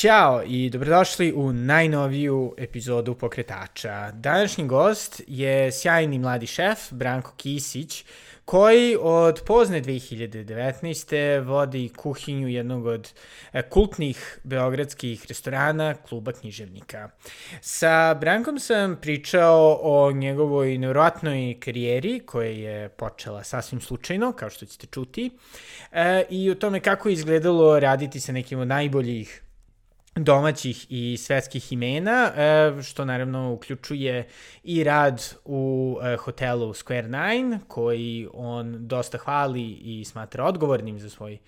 Ćao i dobrodošli u najnoviju epizodu Pokretača. Današnji gost je sjajni mladi šef Branko Kisić, koji od pozne 2019. vodi kuhinju jednog od e, kultnih beogradskih restorana Kluba književnika. Sa Brankom sam pričao o njegovoj nevjerojatnoj karijeri koja je počela sasvim slučajno, kao što ćete čuti, e, i o tome kako je izgledalo raditi sa nekim od najboljih domaćih i svetskih imena, e, što naravno uključuje i rad u e, hotelu Square Nine, koji on dosta hvali i smatra odgovornim za svoj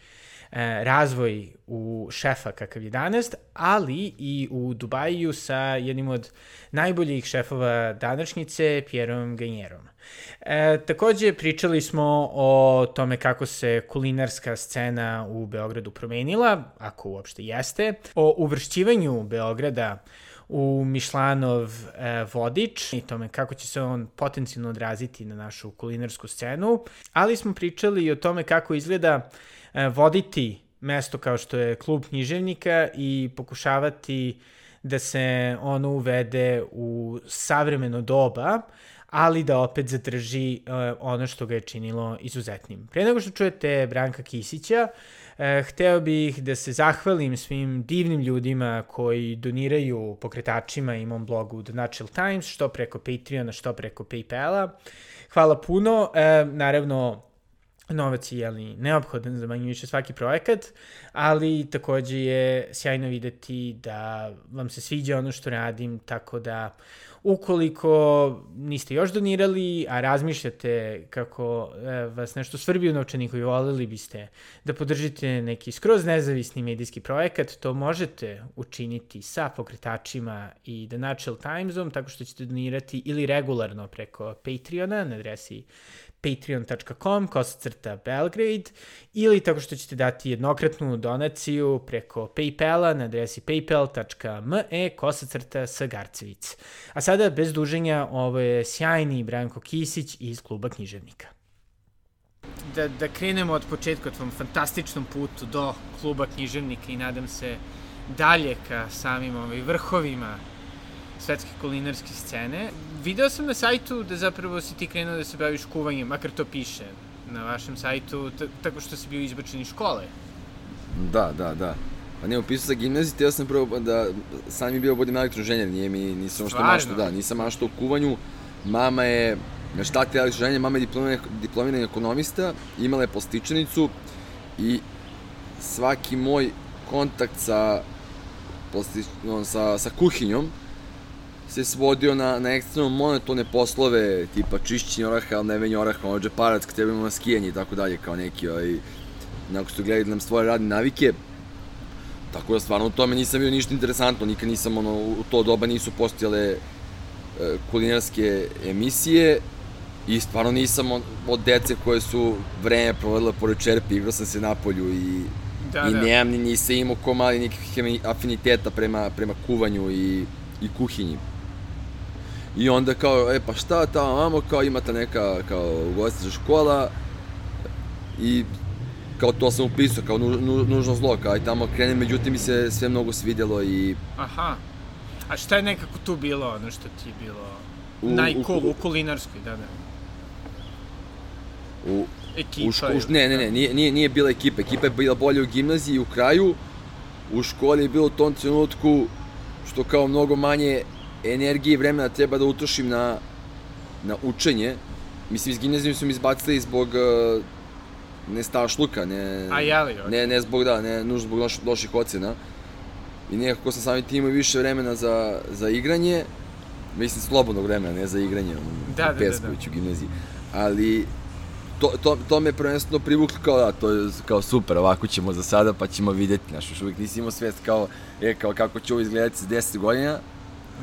E, razvoj u šefa kakav je danas, ali i u Dubaju sa jednim od najboljih šefova današnjice, Pierom Ganjerom. E, takođe, pričali smo o tome kako se kulinarska scena u Beogradu promenila, ako uopšte jeste, o uvršćivanju Beograda u Mišlanov e, vodič i tome kako će se on potencijalno odraziti na našu kulinarsku scenu, ali smo pričali i o tome kako izgleda E, voditi mesto kao što je klub književnika i pokušavati da se ono uvede u savremeno doba, ali da opet zadrži uh, ono što ga je činilo izuzetnim. Pre nego što čujete Branka Kisića, uh, hteo bih da se zahvalim svim divnim ljudima koji doniraju pokretačima i mom blogu The Natural Times, što preko Patreona, što preko Paypala. Hvala puno. Uh, naravno, novac je jeli, neophodan za manje više svaki projekat, ali takođe je sjajno videti da vam se sviđa ono što radim, tako da ukoliko niste još donirali, a razmišljate kako e, vas nešto svrbi u novčaniku i volili biste da podržite neki skroz nezavisni medijski projekat, to možete učiniti sa pokretačima i The Natural Timesom, tako što ćete donirati ili regularno preko Patreona na adresi patreon.com kosacrta Belgrade ili tako što ćete dati jednokratnu donaciju preko Paypala na adresi paypal.me kosacrta Sagarcevic. A sada, bez duženja, ovo je sjajni Branko Kisić iz kluba književnika. Da, da krenemo od početka, od tom fantastičnom putu do kluba književnika i nadam se dalje ka samim ovaj, vrhovima svetske kulinarske scene. Video sam na sajtu da zapravo si ti krenuo da se baviš kuvanjem, makar to piše na vašem sajtu, tako što si bio izbačen iz škole. Da, da, da. Pa ne, upisao sa gimnazije, teo sam prvo da sam mi bio budem elektroženjer, nije mi, nisam što mašto, da, nisam mašto u kuvanju. Mama je, na šta te elektroženjer, mama je diplomirani ekonomista, imala je postičanicu i svaki moj kontakt sa, postič, no, sa, sa kuhinjom, se svodio na, na ekstremno monotone poslove, tipa čišćenje oraha, ali ne venje oraha, ono džeparac, kad trebamo na skijanje i tako dalje, kao neki, ovaj, neko što gledali da nam svoje radne navike. Tako da stvarno u tome nisam bio ništa interesantno, nikad nisam, ono, u to doba nisu postojale e, kulinarske emisije i stvarno nisam od, od dece koje su vreme provodile pored čerpi, igrao sam se na polju i, da, i da. nemam ni, nisam imao ko mali nikakvih afiniteta prema, prema kuvanju i, i kuhinji. I onda kao, e pa šta tamo mamo, kao imate neka kao ugostiteljska škola. I kao to sam upisao, kao nu, nu, nužno zlo, kao i tamo krenem, međutim mi se sve mnogo svidjelo i... Aha. A šta je nekako tu bilo, ono što ti je bilo? U, najcool, u, u, u kulinarskoj, da, da. U, ekipa u ško, u, ne, ne, ne, nije, nije, nije bila ekipa, ekipa je bila bolje u gimnaziji u kraju, u školi je bilo u tom trenutku što kao mnogo manje energije i vremena treba da utrošim na, na učenje. Mislim, iz gimnazije su mi izbacili zbog uh, nestašluka, ne, A jeli, okay. ne, ne zbog, da, ne nužno zbog loš, loših ocena. I nekako sam samim tim imao više vremena za, za igranje, mislim slobodnog vremena, ne za igranje, da, da, da, da. u gimnaziji. Ali to, to, to me prvenstveno privuklo kao da, to je kao super, ovako ćemo za sada, pa ćemo videti, znaš, još uvijek nisi imao svest kao, e, kao kako će ovo izgledati za 10 godina,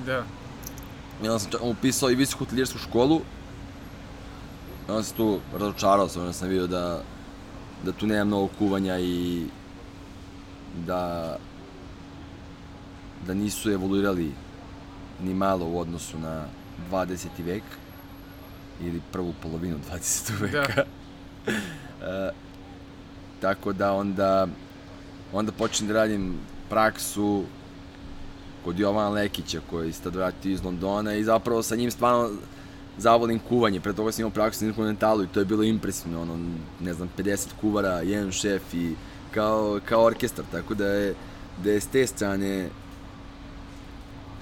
Da. I onda sam upisao i visoku hotelijersku školu. I onda sam tu razočarao sam, onda sam vidio da, da tu nema mnogo kuvanja i da da nisu evoluirali ni malo u odnosu na 20. vek ili prvu polovinu 20. veka. Da. uh, tako da onda onda počnem da radim praksu kod Jovana Lekića koji se tad vratio iz Londona i zapravo sa njim stvarno zavolim kuvanje. Pre toga sam imao praksu na kontinentalu i to je bilo impresivno, ono, ne znam, 50 kuvara, jedan šef i kao, kao orkestar, tako da je, da je s te strane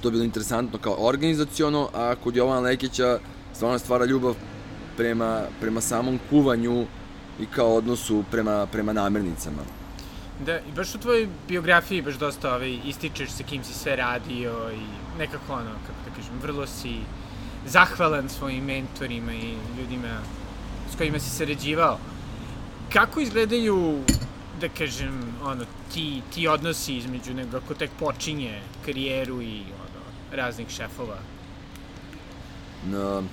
to bilo interesantno kao organizaciono, a kod Jovana Lekića stvarno stvara ljubav prema, prema samom kuvanju i kao odnosu prema, prema namirnicama. Da, i baš u tvojoj biografiji baš dosta ovaj, ističeš sa kim si sve radio i nekako ono, kako da kažem, vrlo si zahvalan svojim mentorima i ljudima s kojima si sarađivao. Kako izgledaju, da kažem, ono, ti, ti odnosi između nego ako tek počinje karijeru i ono, raznih šefova? No,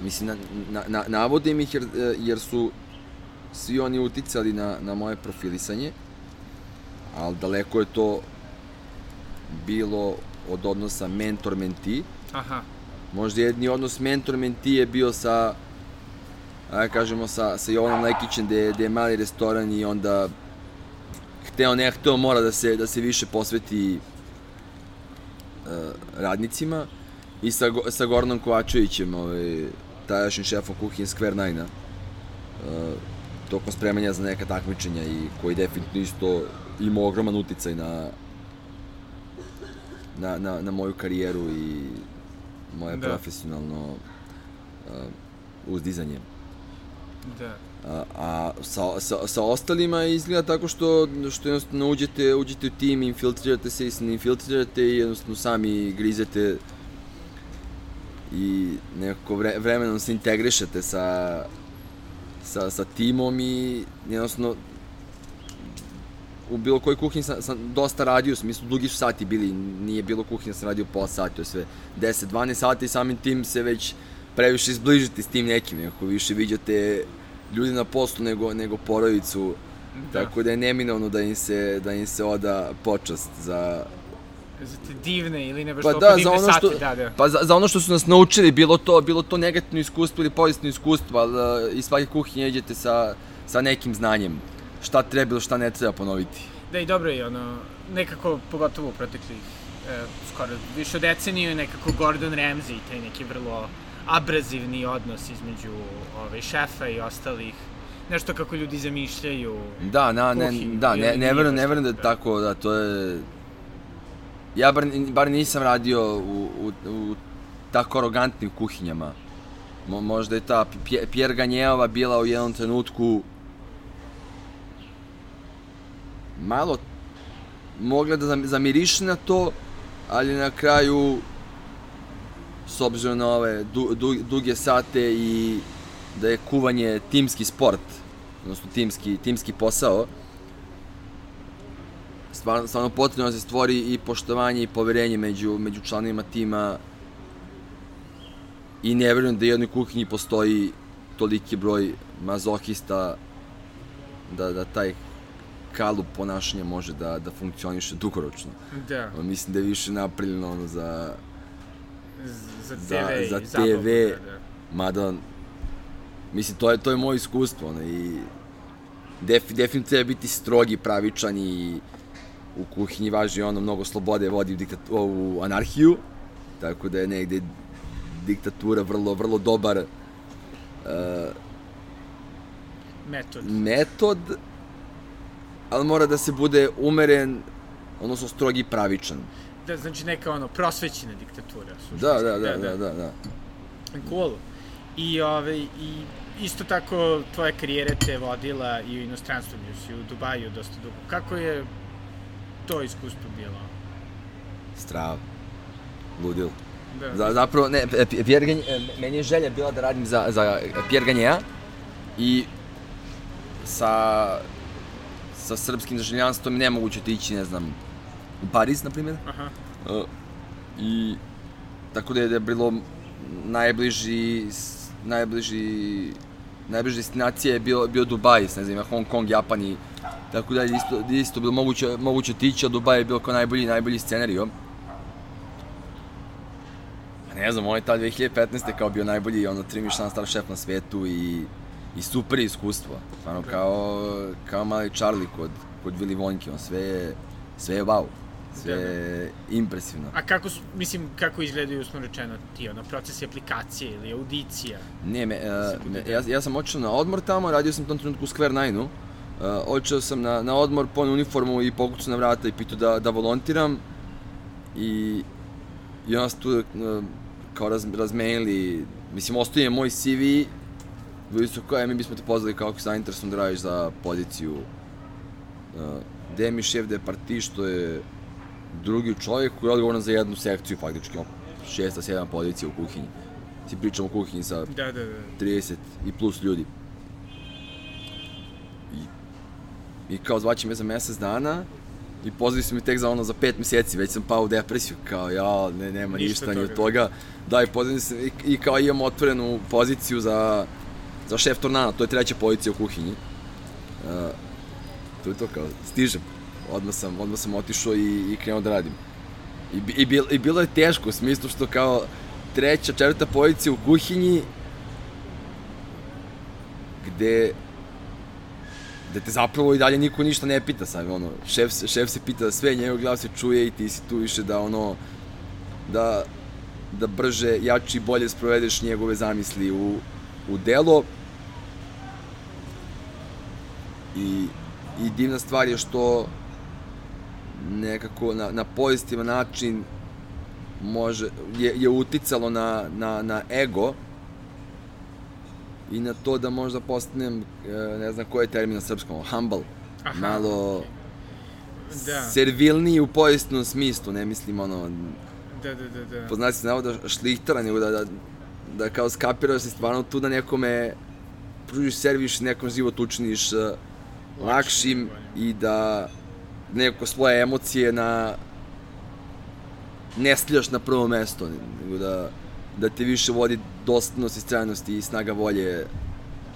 mislim, na, na, na, navodim ih jer, jer su svi oni uticali na, na moje profilisanje, ali daleko je to bilo od odnosa mentor-menti. Aha. Možda jedni odnos mentor-menti je bio sa, ajde kažemo, sa, sa Jovanom Lekićem, gde, gde je mali restoran i onda hteo ne hteo mora da se, da se više posveti uh, radnicima i sa, sa Gornom Kovačevićem, ovaj, tadašnjim šefom kuhinje Square Nine-a. Uh, tokom spremanja za neka takmičenja i koji definitivno isto ima ogroman uticaj na, na, na, na moju karijeru i moje da. profesionalno uh, uzdizanje. Da. A, a sa, sa, sa ostalima izgleda tako što, što jednostavno uđete, uđete u tim, infiltrirate se i se infiltrirate i jednostavno sami grizete i nekako vre, vremenom se integrišete sa, sa, sa timom i jednostavno u bilo kojoj kuhinji sam, sam dosta radio, u smislu dugi su sati bili, nije bilo kuhinja, sam radio pola sati, to je sve 10-12 sati i samim tim se već previše izbližiti s tim nekim, nekako više viđate ljudi na poslu nego, nego porodicu, da. tako da je neminovno da im se, da im se oda počast za, divne ili ne baš pa da, divne za ono što, da, da. Pa za, za ono što su nas naučili, bilo to, bilo to negativno iskustvo ili pozitivno iskustvo, ali uh, iz svake kuhinje idete sa, sa nekim znanjem. Šta treba ili šta ne treba ponoviti. Da i dobro je ono, nekako, pogotovo u proteklih e, skoro više od deceniju, nekako Gordon Ramsay, taj neki vrlo abrazivni odnos između ove, šefa i ostalih nešto kako ljudi zamišljaju da, na, ne, da, ne, ne, verujem, ne verujem da je tako, da, to je ja bar, bar nisam radio u, u, u tako arogantnim kuhinjama. Mo, možda je ta Pierre Ganjeova bila u jednom trenutku malo mogla da zamiriše na to, ali na kraju s obzirom na ove du, du, duge sate i da je kuvanje timski sport, odnosno timski, timski posao, stvarno, stvarno potrebno da se stvori i poštovanje i poverenje među, među članovima tima i ne verujem da u jednoj kuhinji postoji toliki broj mazohista da, da taj kalup ponašanja može da, da funkcioniše dugoročno. Da. Mislim da je više napravljeno ono za za TV, za, za TV da, da. mada mislim to je to je moje iskustvo ono, i def, definitivno treba biti strogi, pravičan i u kuhinji važi ono mnogo slobode vodi u, diktat, u anarhiju, tako da je negde diktatura vrlo, vrlo dobar uh, metod. metod, ali mora da se bude umeren, odnosno strogi pravičan. Da, znači neka ono, prosvećena diktatura. Da, da, da, da, da, da. Cool. I, ove, i isto tako tvoja karijera te vodila i u inostranstvu, si u Dubaju dosta dugo. Kako je to iskustvo bilo? Strav. Ludil. Da. Za, zapravo, ne, Pierre Gagne, meni je želja bila da radim za, za Pierre Gagnea i sa, sa srpskim državljanstvom nemoguće ići, ne znam, u Pariz, na primjer. Aha. Uh, I tako da je, da je bilo najbliži, najbliži, najbliži destinacija je bio, bio Dubaj, ne znam, Hong Kong, Japan i Tako da je isto, isto bilo moguće, moguće tići, a Dubaj je bilo kao najbolji, najbolji scenario. ne znam, on je ta 2015. kao bio najbolji, ono, tri Michelin star šef na svetu i, i super iskustvo. Stvarno, kao, kao mali Charlie kod, kod Willy Wonka, on sve je, sve je wow. Sve je impresivno. A kako, su, mislim, kako izgledaju, smo rečeno, ti, ono, procesi aplikacije ili audicija? Ne, me, uh, me, ja, ja sam očeo na odmor tamo, radio sam u tom trenutku u Square Nine-u. Uh, očeo sam na, na odmor, ponio uniformu i pokucu na vrata i pitao da, da volontiram. I, i onda tu uh, kao raz, razmenili, mislim, ostaje moj CV, bili su kao, e, mi bismo te pozvali kao ako zainteresovan da radiš za poziciju uh, gde mi šef de parti, što je drugi čovjek koji je odgovoran za jednu sekciju, faktički, šesta, sedam pozicija u kuhinji. Ti pričamo o kuhinji sa da, da, da. 30 i plus ljudi. I, i kao zvaće me za mesec dana, i pozvali su mi tek za ono za pet meseci, već sam pao u depresiju, kao ja, ne, nema ništa, ništa ni od toga. Da, i pozvali se, i, i kao imam otvorenu poziciju za, za šef tornana, to je treća pozicija u kuhinji. Uh, to je to kao, stižem. Odmah sam, odmah sam otišao i, i krenuo da radim. I, i, bil, I bilo je teško, u smislu što kao treća, četvrta pozicija u kuhinji, gde da te zapravo i dalje niko ništa ne pita sad, ono, šef, šef se pita da sve, njegov glas se čuje i ti si tu više da, ono, da, da brže, jači i bolje sprovedeš njegove zamisli u, u delo. I, I divna stvar je što nekako na, na pozitivan način može, je, je uticalo na, na, na ego, i na to da možda postanem, e, ne znam koji je termin na srpskom, humble, Aha, malo da. servilniji u povijesnom smislu, ne mislim ono, da, da, da, da. poznati se navoda šlihtara, nego da, da, da kao skapiraš si stvarno tu da nekome pružiš servis, nekom život učiniš uh, lakšim i da neko svoje emocije na ne stiljaš na prvo mesto, nego da da te više vodi dostupnost i strajnost i snaga volje,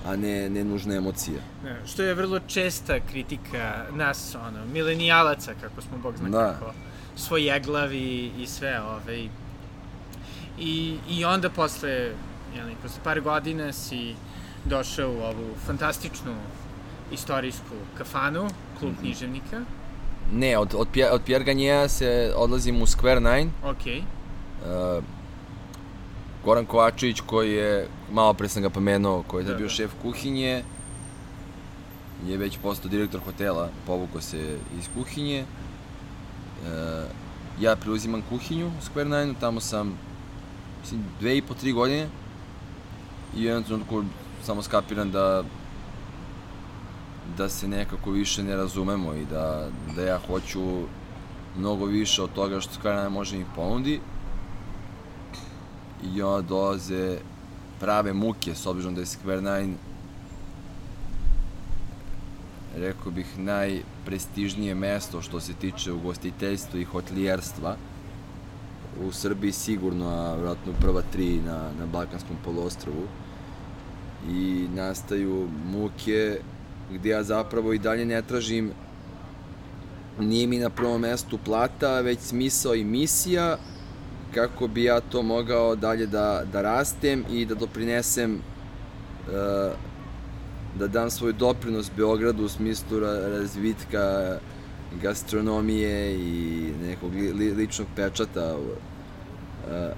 a ne, ne nužne emocije. Ne, što je vrlo česta kritika nas, ono, milenijalaca, kako smo, Bog zna da. kako, svojeglavi i sve, ove, I, I onda posle, jeli, posle par godina si došao u ovu fantastičnu istorijsku kafanu, klub mm -hmm. književnika. Ne, od, od, od Pierre Gagnea se odlazim u Square Nine. Okej. Okay. Uh, Goran Kovačević koji je, malo pre sam ga pomenuo, koji je da, bio da. šef kuhinje, je već postao direktor hotela, povukao se iz kuhinje. E, ja preuzimam kuhinju u Square Nine, tamo sam mislim, dve i po, tri godine i u jednom trenutku samo skapiram da da se nekako više ne razumemo i da, da ja hoću mnogo više od toga što Nine može mi ponudi. I onda dolaze prave muke, s obzirom da je Square Nine rekao bih najprestižnije mesto što se tiče ugostiteljstva i hotelijerstva u Srbiji sigurno, a vratno prva tri na, na Balkanskom poluostrovu i nastaju muke gde ja zapravo i dalje ne tražim nije mi na prvom mestu plata, već smisao i misija kako bi ja to mogao dalje da, da rastem i da doprinesem uh, da dam svoj doprinos Beogradu u smislu razvitka gastronomije i nekog li, ličnog pečata. Uh,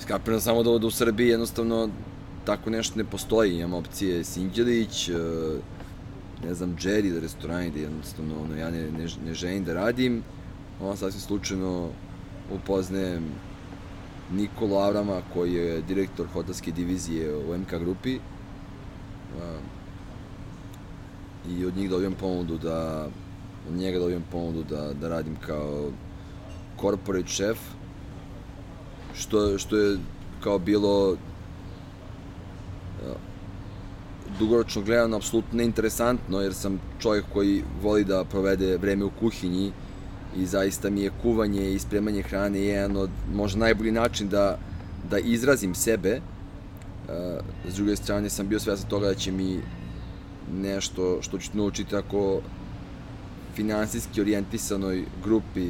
skapiram samo da, u Srbiji jednostavno tako nešto ne postoji. Imam opcije Sinđelić, uh, ne znam, Jerry da restorani da jednostavno ono, ja ne, ne, ne želim da radim. Ovo sasvim slučajno upoznajem Nikolu Avrama koji je direktor hotelske divizije u MK grupi i od njih dobijem ponudu da od njega dobijem ponudu da, da radim kao corporate chef što, što je kao bilo dugoročno gledano apsolutno neinteresantno jer sam čovjek koji voli da provede vreme u kuhinji i zaista mi je kuvanje i spremanje hrane jedan od možda najbolji način da, da izrazim sebe. Uh, s druge strane sam bio svestan toga da će mi nešto što ću naučiti ako finansijski orijentisanoj grupi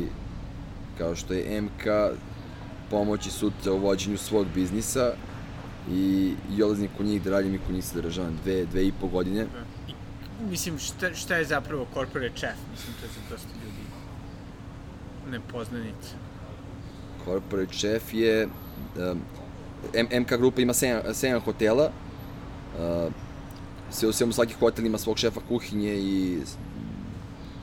kao što je MK pomoći sutra u vođenju svog biznisa i, i odlazim kod njih da radim i kod njih se državam dve, dve i po godine. I, mislim, šta, šta je zapravo corporate chef? Mislim, to je za dosta ljudi nepoznanica. Corporate chef je... Um, MK grupa ima 7, 7 hotela. Uh, sve u svemu svaki hotel ima svog šefa kuhinje i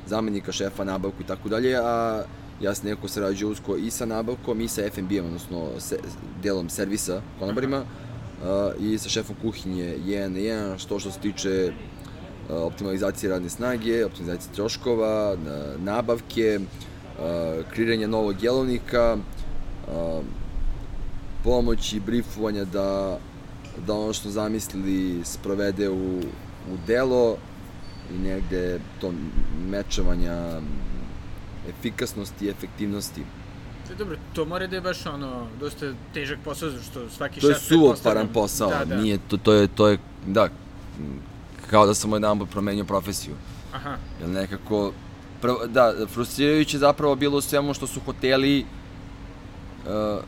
zamenika šefa, nabavku i tako dalje, a ja sam neko sarađuje usko i sa nabavkom i sa F&B-om, odnosno se, delom servisa konobarima uh, i sa šefom kuhinje 1 na 1, što što se tiče optimalizacije radne snage, optimalizacije troškova, nabavke, kreiranja novog jelovnika, pomoći, brifovanja da, da ono što zamislili sprovede u, u delo i negde to mečavanja efikasnosti i efektivnosti. To je dobro, to mora da je baš ono, dosta težak posao, što svaki šef... To je suvoparan posao, da, da. nije, to, to je, to je, da, kao da sam jedan promenio profesiju. Aha. Jer nekako, prvo, da, frustrirajuće zapravo bilo u svemu što su hoteli uh,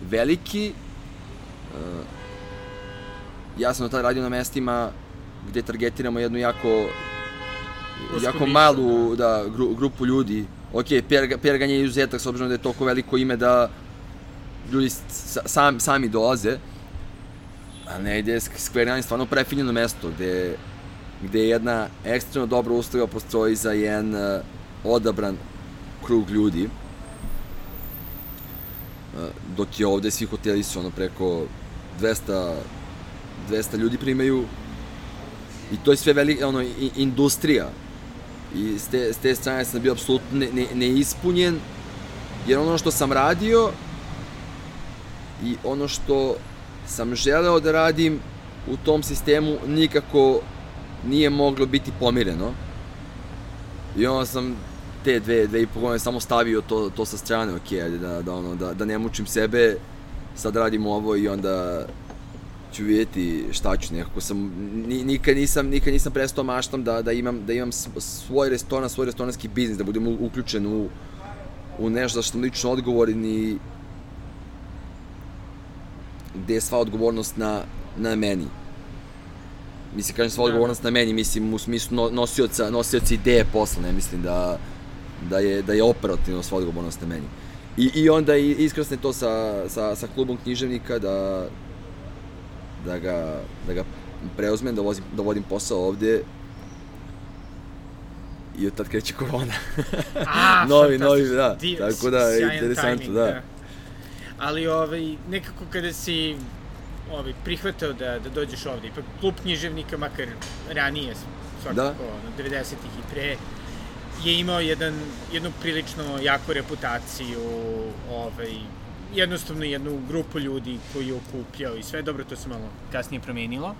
veliki, uh, ja sam do tada radio na mestima gde targetiramo jednu jako jako malu da, gru, grupu ljudi. Ok, Perga, Perganje je izuzetak s obzirom da je toliko veliko ime da ljudi sam, sami dolaze. A negde je Square stvarno prefinjeno mesto gde, gde je jedna ekstremno dobra usluga postoji za jedan uh, odabran krug ljudi. Uh, dok je ovde svi hoteli su ono preko 200 200 ljudi primaju i to je sve velika ono, industrija I s te, s te strane sam bio apsolutno ne, ne, neispunjen, jer ono što sam radio i ono što sam želeo da radim u tom sistemu nikako nije moglo biti pomireno. I onda sam te dve, dve i po godine samo stavio to, to sa strane, ok, da, da, ono, da, da ne mučim sebe, sad radim ovo i onda ću vidjeti šta ću, nekako sam, nikad nisam, nikad nisam prestao maštam da, da imam, da imam svoj restoran, svoj restoranski biznis, da budem uključen u, u nešto za što sam lično odgovoran i gde je sva odgovornost na, na meni. Mislim, kažem sva da. odgovornost na meni, mislim u smislu nosioca, nosioca ideje posla, ne mislim da, da je, da je operativno sva odgovornost na meni. I, i onda iskrasne to sa, sa, sa klubom književnika, da, da ga, da ga preuzmem, da, vozim, da vodim posao ovde i od tad kreće korona. A, novi, novi, da. Div, Tako da, je interesantno, da. da. Ali ovaj, nekako kada si ovaj, prihvatao da, da dođeš ovde, ipak klub književnika, makar ranije, svakako, da. 90-ih i pre, je imao jedan, jednu prilično jaku reputaciju, ovaj, jednostavno jednu grupu ljudi koji je okupljao i sve, dobro, to se malo kasnije promenilo.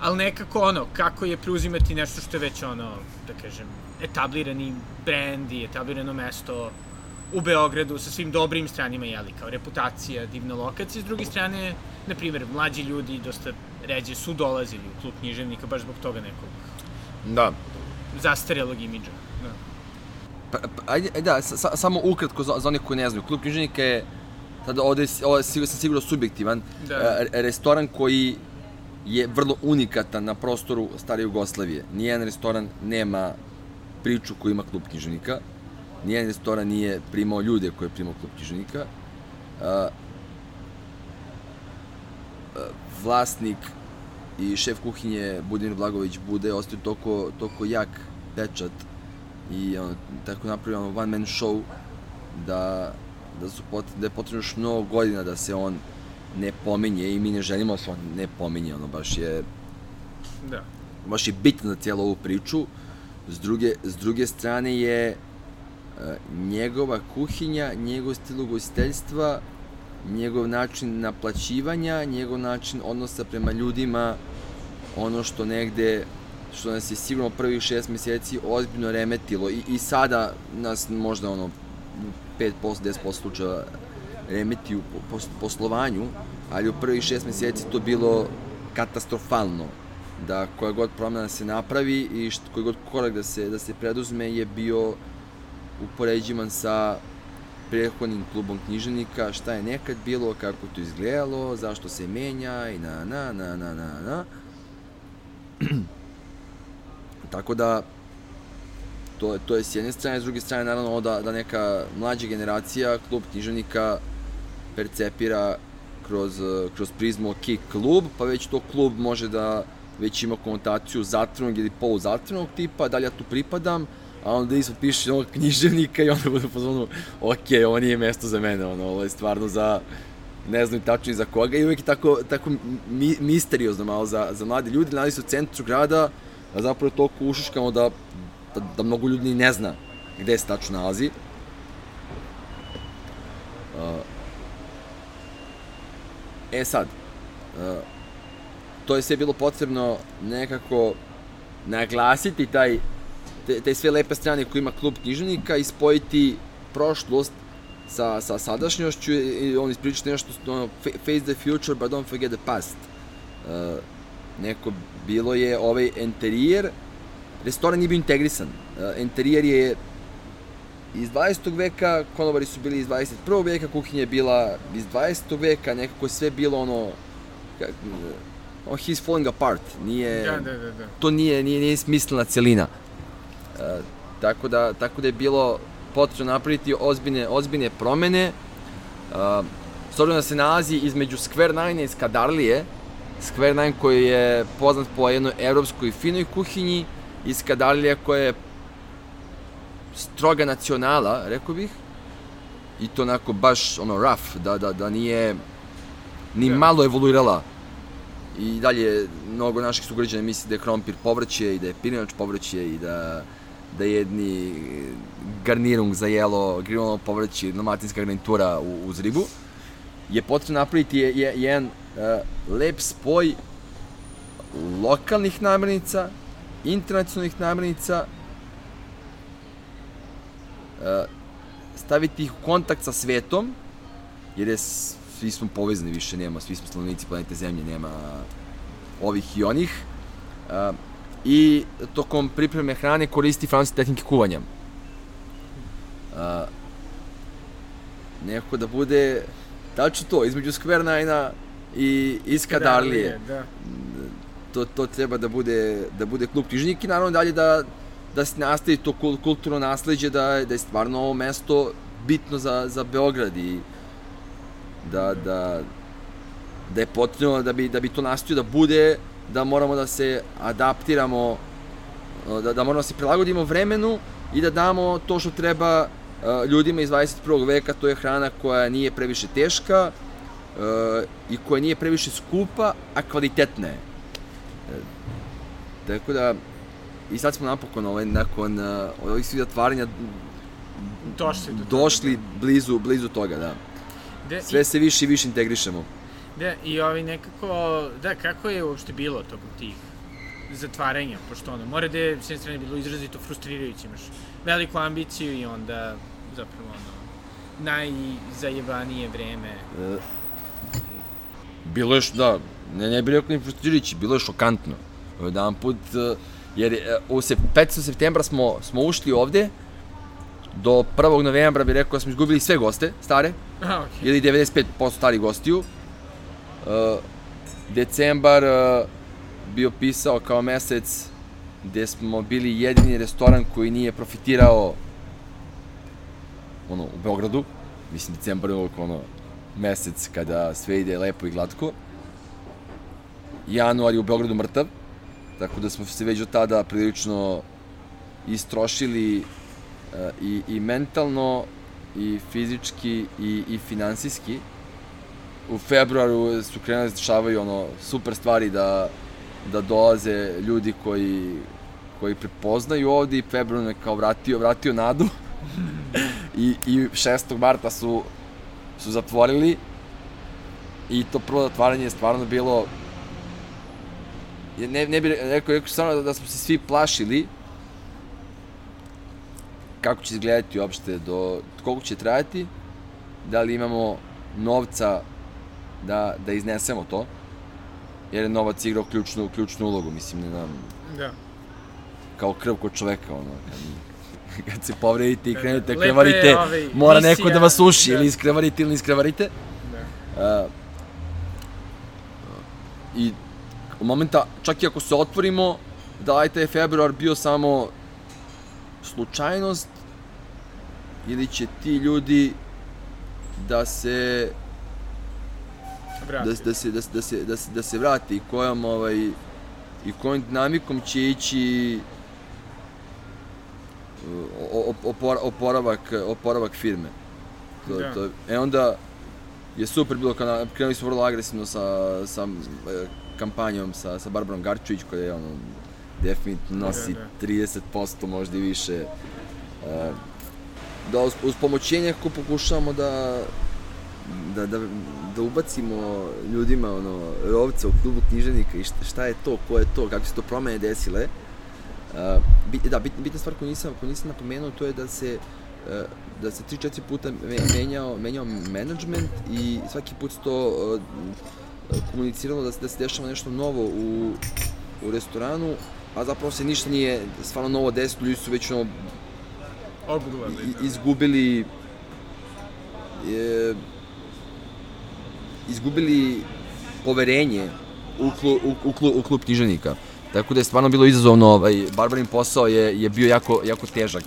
Ali nekako ono, kako je preuzimati nešto što je već ono, da kažem, etablirani brand i etablirano mesto u Beogradu sa svim dobrim stranima, jeli, kao reputacija, divna lokacija, s druge strane, na primjer, mlađi ljudi dosta ređe su dolazili u klub književnika baš zbog toga nekog da. zastarelog imidža. Pa, pa, ajde, da, sa, samo ukratko za, za onih koji ne znaju. Klub književnika je, sada ovde, ovde sam sigurno subjektivan, da. E, restoran koji je vrlo unikatan na prostoru stare Jugoslavije. Nijedan restoran nema priču koju ima klub književnika. Nijedan restoran nije primao ljude koje je primao klub književnika. Uh, vlasnik i šef kuhinje Budimir Blagović Bude ostaju toliko, toliko jak pečat i ono, tako napravio ono one man show da, da, su pot, da je potrebno još mnogo godina da se on ne pominje i mi ne želimo da se on ne pominje, ono baš je da. baš je bitno za cijelu ovu priču s druge, s druge strane je uh, njegova kuhinja, njegov stil ugostiteljstva njegov način naplaćivanja, njegov način odnosa prema ljudima, ono što negde što nas je sigurno prvih šest meseci ozbiljno remetilo i, i sada nas možda ono 5%, 10% slučaja remeti u poslovanju, ali u prvih šest meseci to bilo katastrofalno da koja god promena se napravi i što, koji god korak da se, da se preduzme je bio upoređivan sa prethodnim klubom književnika, šta je nekad bilo, kako to izgledalo, zašto se menja i na na na na na na. Tako da, to, to je s jedne strane, s druge strane naravno da, da neka mlađa generacija klub književnika percepira kroz, kroz prizmu ok klub, pa već to klub može da već ima konotaciju zatvornog ili poluzatvornog tipa, da li ja tu pripadam, a onda ispod piše onog književnika i onda bude pozvano, ok, ovo nije mesto za mene, ono, ovo je stvarno za, ne znam tačno i za koga i uvijek je tako, tako mi, misteriozno malo za, za mlade ljudi, nalazi se u centru grada, a zapravo je toliko ušuškamo da, da, da mnogo ljudi ne zna gde se tačno nalazi. E sad, to je sve bilo potrebno nekako naglasiti taj te, te sve lepe strane koje ima klub književnika i spojiti prošlost sa, sa sadašnjošću i on ispričati nešto, ono, face the future but don't forget the past. Uh, neko bilo je ovaj interijer, restoran nije bio integrisan. Interijer je iz 20. veka, konobari su bili iz 21. veka, kuhinja je bila iz 20. veka, nekako je sve bilo ono, oh, he's falling apart, nije, da, da, da, da. to nije, nije, nije smislena celina. Uh, tako, da, tako da je bilo potrebno napraviti ozbiljne, ozbiljne promene. Uh, s obzirom da se nalazi između Square Nine i Skadarlije, Square Nine koji je poznat po jednoj evropskoj finoj kuhinji i Skadarlija koja je stroga nacionala, rekao bih, i to onako baš ono rough, da, da, da nije ni yeah. malo evoluirala i dalje mnogo naših sugrađana misli da je krompir povrće i da je pirinač povrće i da da jedni garnirung za jelo, grilovano povrće, dalmatinska garnitura uz ribu, je potrebno napraviti je, je, jedan lep spoj lokalnih namirnica, internacionalnih namirnica, uh, staviti ih u kontakt sa svetom, jer je svi smo povezani više, nema, svi smo stanovnici planete Zemlje, nema ovih i onih. Uh, I tokom pripreme hrane koristi francuske tehnike kuvanja. Nekako da bude tačno to, između Square Nine-a i Iskadarlije. Da. To, to treba da bude, da bude klub knjižnik i naravno dalje da, da se nastavi to kulturno nasledđe, da, da je stvarno ovo mesto bitno za, za Beograd i da, da, da je potrebno da bi, da bi to nastavio da bude, da moramo da se adaptiramo, da, da moramo da se prilagodimo vremenu i da damo to što treba uh, ljudima iz 21. veka, to je hrana koja nije previše teška i koja nije previše skupa, a kvalitetna je. Uh, tako da, i sad smo napokon ovaj, nakon uh, ovih svih otvaranja došli, do došli toga. blizu, blizu toga, da. De, Sve i... se više i više integrišemo. Da, i ovi nekako, da, kako je uopšte bilo tokom tih zatvaranja, pošto ono, mora da je s jedne strane bilo izrazito frustrirajuće, imaš veliku ambiciju i onda zapravo ono, najzajebanije vreme. E, bilo je, da, ne, ne bi rekao ni frustrirajuće, bilo je šokantno. Jedan put, e, jer e, u se, 5. septembra smo, smo ušli ovde, do 1. novembra bi rekao da smo izgubili sve goste, stare, Aha, okay. ili 95% starih gostiju. Uh, decembar uh, bio pisao kao mesec gde smo bili jedini restoran koji nije profitirao ono, u Beogradu. Mislim, decembar je ono, mesec kada sve ide lepo i glatko. Januar je u Beogradu mrtav, tako da smo se već od tada prilično istrošili uh, i, i mentalno, i fizički, i, i finansijski. U februaru su krenuli da dešavaju ono super stvari da, da dolaze ljudi koji, koji prepoznaju ovde i februar me kao vratio, vratio nadu. I, I 6. marta su, su zatvorili i to prvo zatvaranje je stvarno bilo ne, ne bih rekao, rekao stvarno da, da smo se svi plašili kako će izgledati uopšte, do koliko će trajati, da li imamo novca da, da iznesemo to, jer je novac igrao ključnu, ključnu ulogu, mislim, ne znam, da. kao krv kod čoveka, ono, kad, kad se povredite i da. krenete da, krevarite, ovaj, mora misija, neko da vas uši, da. ili iskrevarite ili iskrevarite. Da. Uh, I u momenta, čak i ako se otvorimo, da li taj februar bio samo slučajnost ili će ti ljudi da se da, da, se, da, da, se, da, se, da se vrati i kojom, ovaj, i kojom dinamikom će ići opor, oporavak, oporavak firme. To, da. to, e onda je super bilo, kada krenuli smo vrlo agresivno sa, sa e, kampanjom sa, sa Barbarom Garčević koja je ono, definitivno nosi da, da. 30% možda i više. Uh, da uz, uz pomoćenje nekako pokušavamo da, da, da, da ubacimo ljudima ono, rovca u klubu književnika i šta, šta je to, ko je to, kako se to promene desile. Uh, da, bit, bitna stvar koju nisam, koju nisam napomenuo, to je da se uh, da se 3-4 puta menjao, menjao management i svaki put to uh, komuniciralo da se, da se dešava nešto novo u, u restoranu, a zapravo se ništa nije stvarno novo desilo, ljudi su već ono da. izgubili je, izgubili poverenje u, klu, u, u, klub, u klub književnika. Tako da je stvarno bilo izazovno, ovaj, Barbarin posao je, je bio jako, jako težak.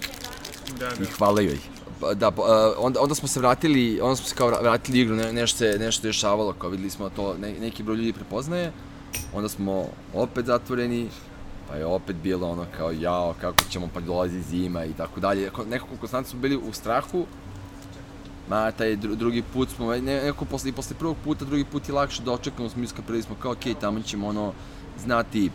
Da, da. I hvala joj. Pa, da, pa, onda, onda smo se vratili, onda smo se kao vratili igru, ne, nešto se nešto dešavalo, kao videli smo to, ne, neki broj ljudi prepoznaje, onda smo opet zatvoreni, pa je opet bilo ono kao jao, kako ćemo, pa dolazi zima i tako dalje. Nekako konstantno smo bili u strahu, Ma, taj drugi put smo, ne, neko posle, i posle prvog puta, drugi put je lakše da očekamo, smo iskapili smo kao, okej, okay, tamo ćemo ono, znati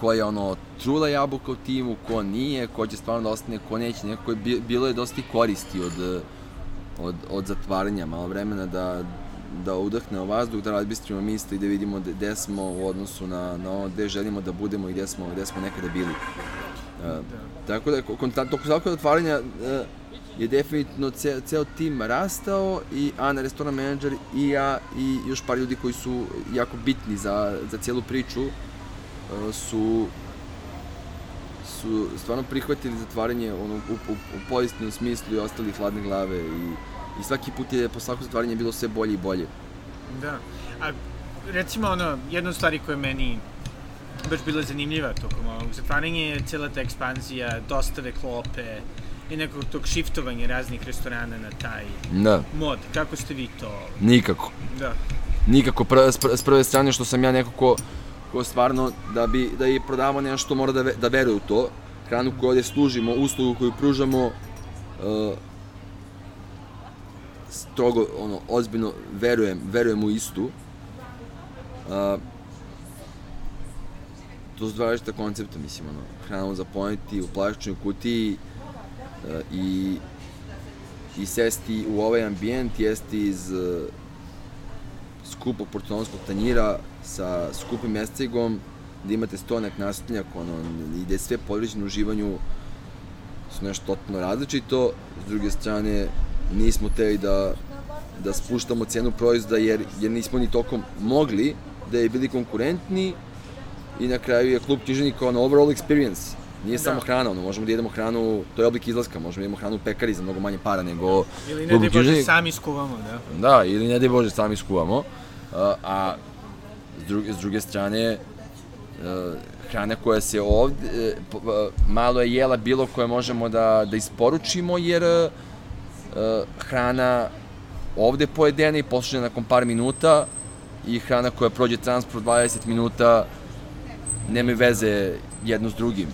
ko je ono trula jabuka u timu, ko nije, ko će stvarno da ostane, ko neće, nekako je bilo je dosta koristi od, od, od zatvaranja, malo vremena da, da udahnemo vazduh, da razbistrimo misli i da vidimo gde smo u odnosu na, na ono gde želimo da budemo i gde smo, gde smo nekada bili. Da. Tako da, tokom svakog otvaranja uh, je definitivno ceo, ceo tim rastao i Ana, restoran menadžer i ja i još par ljudi koji su jako bitni za, za cijelu priču su su stvarno prihvatili zatvaranje ono, u, u, u pozitivnom smislu i ostali hladne glave i I svaki put je po svako zatvaranje bilo sve bolje i bolje. Da. A recimo ono, jedna stvar koja je meni baš bila zanimljiva tokom ovog zatvaranja je cijela ta ekspanzija, dostave klope i nekog tog shiftovanja raznih restorana na taj da. mod. Kako ste vi to? Nikako. Da. Nikako. Pr s prve strane što sam ja neko ko, ko stvarno da bi da i prodavamo nešto mora da, ve, da veruje u to. Hranu koju ovde služimo, uslugu koju pružamo, uh, strogo, ono, ozbiljno verujem, verujem u istu. Uh, to su dva različita koncepta, mislim, ono, hranu za poneti u plastičnoj kutiji uh, i, i sesti u ovaj ambijent, jesti iz uh, skupog porcelonskog tanjira sa skupim mescigom, da imate stonak nasljednjak, ono, i da je sve podređeno uživanju su nešto totalno različito, s druge strane nismo teli da, da spuštamo cenu proizvoda jer, jer nismo ni tokom mogli da je bili konkurentni i na kraju je klub književnika ono overall experience. Nije da. samo hrana, ono, možemo da jedemo hranu, to je oblik izlaska, možemo da jedemo hranu u pekari za mnogo manje para nego... Ili ne daj Bože sami skuvamo, da. Da, ili ne daj Bože sami skuvamo. A, a s, druge, s druge strane, uh, hrana koja se ovde, uh, malo je jela bilo koje možemo da, da isporučimo, jer hrana ovde pojedena i poslužena nakon par minuta i hrana koja prođe transport 20 minuta nema veze jedno s drugim.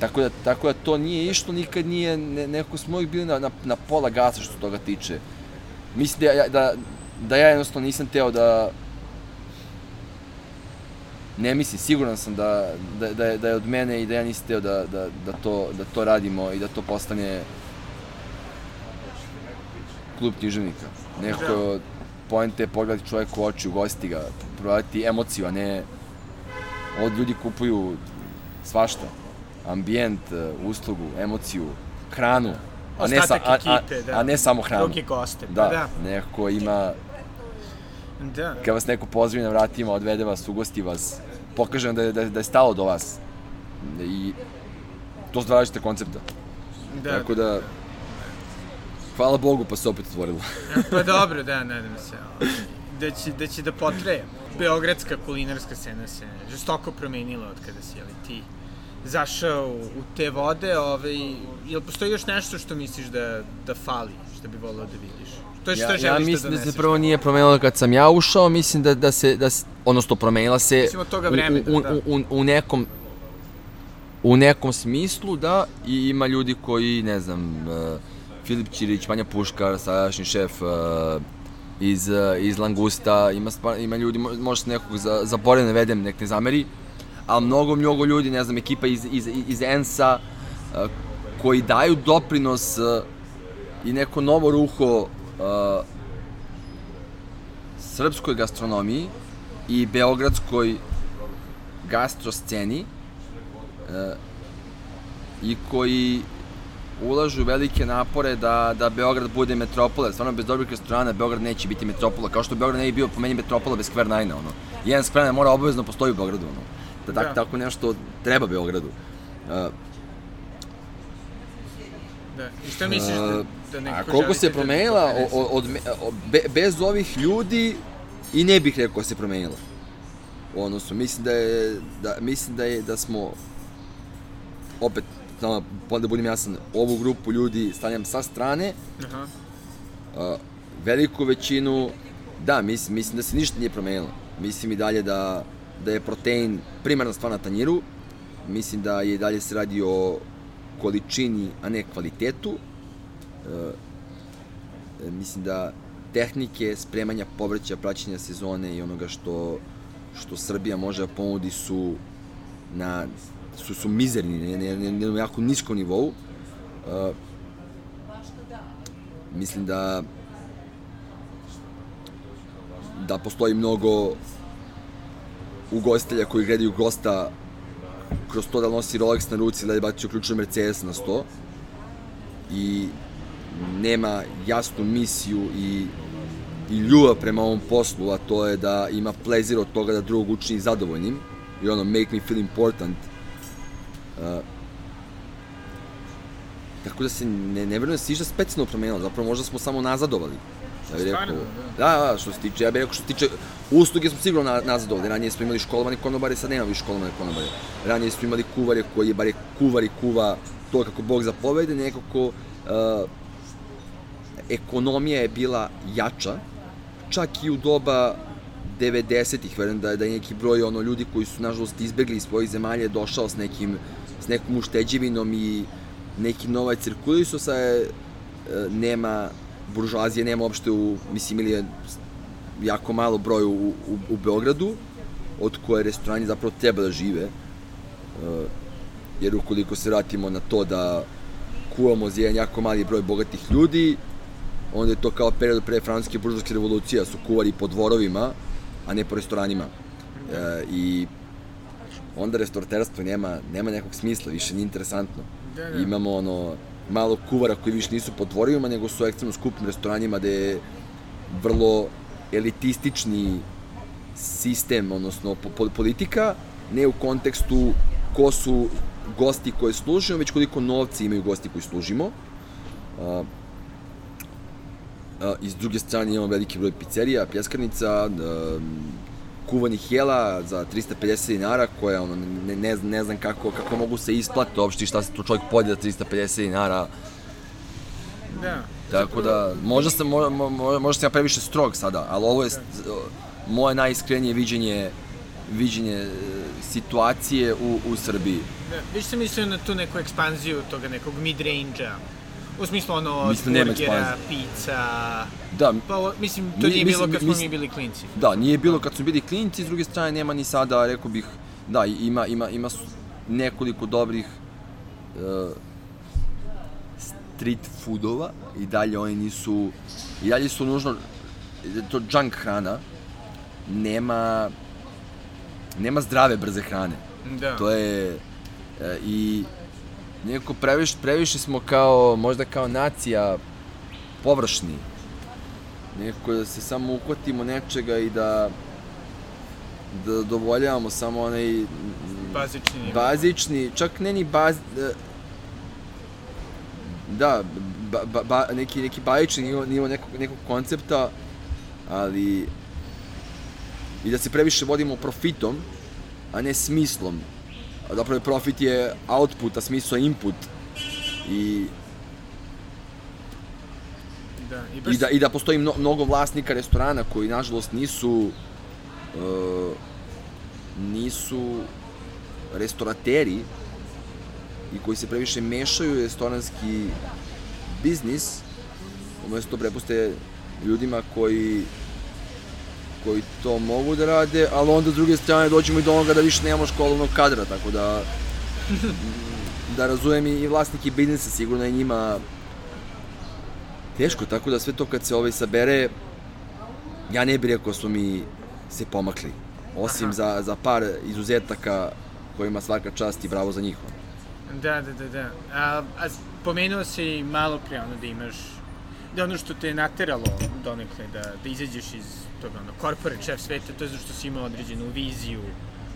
Tako da, tako da to nije išlo, nikad nije, ne, nekako smo uvijek bili na, na, na pola gasa što toga tiče. Mislim da da, da ja jednostavno nisam teo da, ne mislim, siguran sam da, da, da, je, da je od mene i da ja nisam teo da, da, da, to, da to radimo i da to postane klub književnika. Neko da. poente je pogledati čovjek u oči, ugostiti ga, prodati emociju, a ne od ljudi kupuju svašta. Ambijent, uslugu, emociju, hranu, a ne, sa, a, a, da. a ne samo hranu. Drugi goste, da, pa da. Neko ima... Da. Kad vas neko pozvi na vratima, odvede vas, ugosti vas, pokaže da je, da, da je stalo do vas. I to su dva različite koncepta. Da, Tako da, hvala Bogu pa se opet otvorilo. pa dobro, da, nadam se. Da će, da će da potreje. Beogradska kulinarska scena se žestoko promenila od kada si, ali ti zašao u te vode, ovaj, jel postoji još nešto što misliš da, da fali, što bi volio da vidiš? To je što ja, ja mislim da, da se prvo nije promenilo kad sam ja ušao, mislim da, da se, da, odnosno promenila se mislim od toga vreme, u, u, da, da. U, u, nekom u nekom smislu, da, i ima ljudi koji, ne znam, uh, Filip Ćirić, Vanja Puškar, sadašnji šef uh, iz, uh, iz Langusta, ima, ima ljudi, možda se nekog za, zaboravim, ne vedem, nek ne zameri, ali mnogo, mnogo ljudi, ne znam, ekipa iz, iz, iz ENSA, uh, koji daju doprinos uh, i neko novo ruho uh, srpskoj gastronomiji i beogradskoj gastrosceni uh, i koji ulažu velike napore da, da Beograd bude metropola. Stvarno, bez dobrih restorana Beograd neće biti metropola. Kao što Beograd ne bi bio po meni metropola bez Square Nine-a. Ono. Jedan Square Nine mora obavezno postoji u Beogradu. Ono. Da, tak, da. tako nešto treba Beogradu. Uh, Da. I šta misliš da, da neko A koliko se da promenila da od, od, od, be, bez ovih ljudi i ne bih rekao da se promenila. Odnosno, mislim da je, da, mislim da je, da smo opet samo da budem jasan, ovu grupu ljudi stavljam sa strane, Aha. Uh, veliku većinu, da, mislim, mislim da se ništa nije promenilo. Mislim i dalje da, da je protein primarna stvar na tanjiru, mislim da je dalje se radi o količini, a ne kvalitetu. Uh, mislim da tehnike spremanja povrća, praćenja sezone i onoga što, što Srbija može da ponudi su na su, su mizerni, na jednom jako niskom nivou. Uh, mislim da da postoji mnogo ugostitelja koji gledaju gosta kroz to da nosi Rolex na ruci da je bacio ključno Mercedes na sto. I nema jasnu misiju i, i ljubav prema ovom poslu, a to je da ima plezir od toga da drugog učini zadovoljnim. I ono, make me feel important. Uh, tako da se ne, ne verujem da se išta specijalno promenilo, zapravo možda smo samo nazadovali. Ja bih rekao, da. da, da, što se tiče, ja bih rekao što se tiče usluge smo sigurno na, nazadovali, ranije smo imali školovane konobare, sad nema više školovane konobare. Ranije smo imali kuvare koji je bare kuvar i kuva to kako Bog zapovede, nekako uh, ekonomija je bila jača, čak i u doba 90-ih, verujem da, da je neki broj ono ljudi koji su nažalost izbegli iz svojih zemalja došao s nekim s nekom ušteđevinom i neki novac cirkulisu, sa je, nema, buržuazije nema uopšte u, mislim, ili je jako malo broj u, u, u Beogradu, od koje restorani zapravo treba da žive. Uh, jer ukoliko se vratimo na to da kuvamo za jedan jako mali broj bogatih ljudi, onda je to kao period pre francuske buržovske revolucije, da su kuvari po dvorovima, a ne po restoranima. Uh, I onda restauraterstvo nema, nema nekog smisla, više nije interesantno. Da, da. Imamo ono, malo kuvara koji više nisu po dvorima, nego su ekstremno skupnim restoranima gde je vrlo elitistični sistem, odnosno po, politika, ne u kontekstu ko su gosti koje služimo, već koliko novci imaju gosti koji služimo. Uh, uh, iz druge strane imamo veliki broj pizzerija, pjeskarnica, uh, kuvanih jela za 350 dinara, koja ono, ne, ne, ne znam kako, kako mogu se isplati uopšte šta se to čovjek podje za 350 dinara. Da. Tako da, možda sam, možda, možda sam ja previše strog sada, ali ovo je moje najiskrenije viđenje viđenje e, situacije u, u Srbiji. Da, više sam mislio na tu neku ekspanziju toga nekog mid-range-a U smislu ono, mislim, burgera, pizza... Da. Pa, mislim, to nije bilo kad smo mi bili klinci. Da, nije bilo kad smo bili klinci, s druge strane nema ni sada, rekao bih, da, ima, ima, ima nekoliko dobrih uh, street foodova i dalje oni nisu, i dalje su nužno, to junk hrana, nema, nema zdrave brze hrane. Da. To je, uh, i Nekako previše, previše smo kao, možda kao nacija površni. Nekako da se samo uhvatimo nečega i da da dovoljavamo samo onaj bazični bazični, čak ne ni baz, e, da, ba, ba, ba, neki, neki bajični nivo, nivo nekog, nekog koncepta, ali i da se previše vodimo profitom, a ne smislom. Zapravo profit je output, a smisao je input. I da, i, baš... I, da, I da postoji mno, mnogo vlasnika restorana koji, nažalost, nisu uh, nisu restorateri i koji se previše mešaju u restoranski biznis, umesto prepuste ljudima koji koji to mogu da rade, ali onda s druge strane dođemo i do onoga da više nemamo školovnog kadra, tako da da razumem i vlasniki biznisa, sigurno je njima teško, tako da sve to kad se ovaj sabere, ja ne bih rekao da smo mi se pomakli. Osim za, za par izuzetaka kojima svaka čast i bravo za njih. Da, da, da, da. A, a pomenuo si malo pre ono da imaš da ono što te je nateralo donekle da, da izađeš iz toga ono, corporate chef sveta, to je zato što si imao određenu viziju,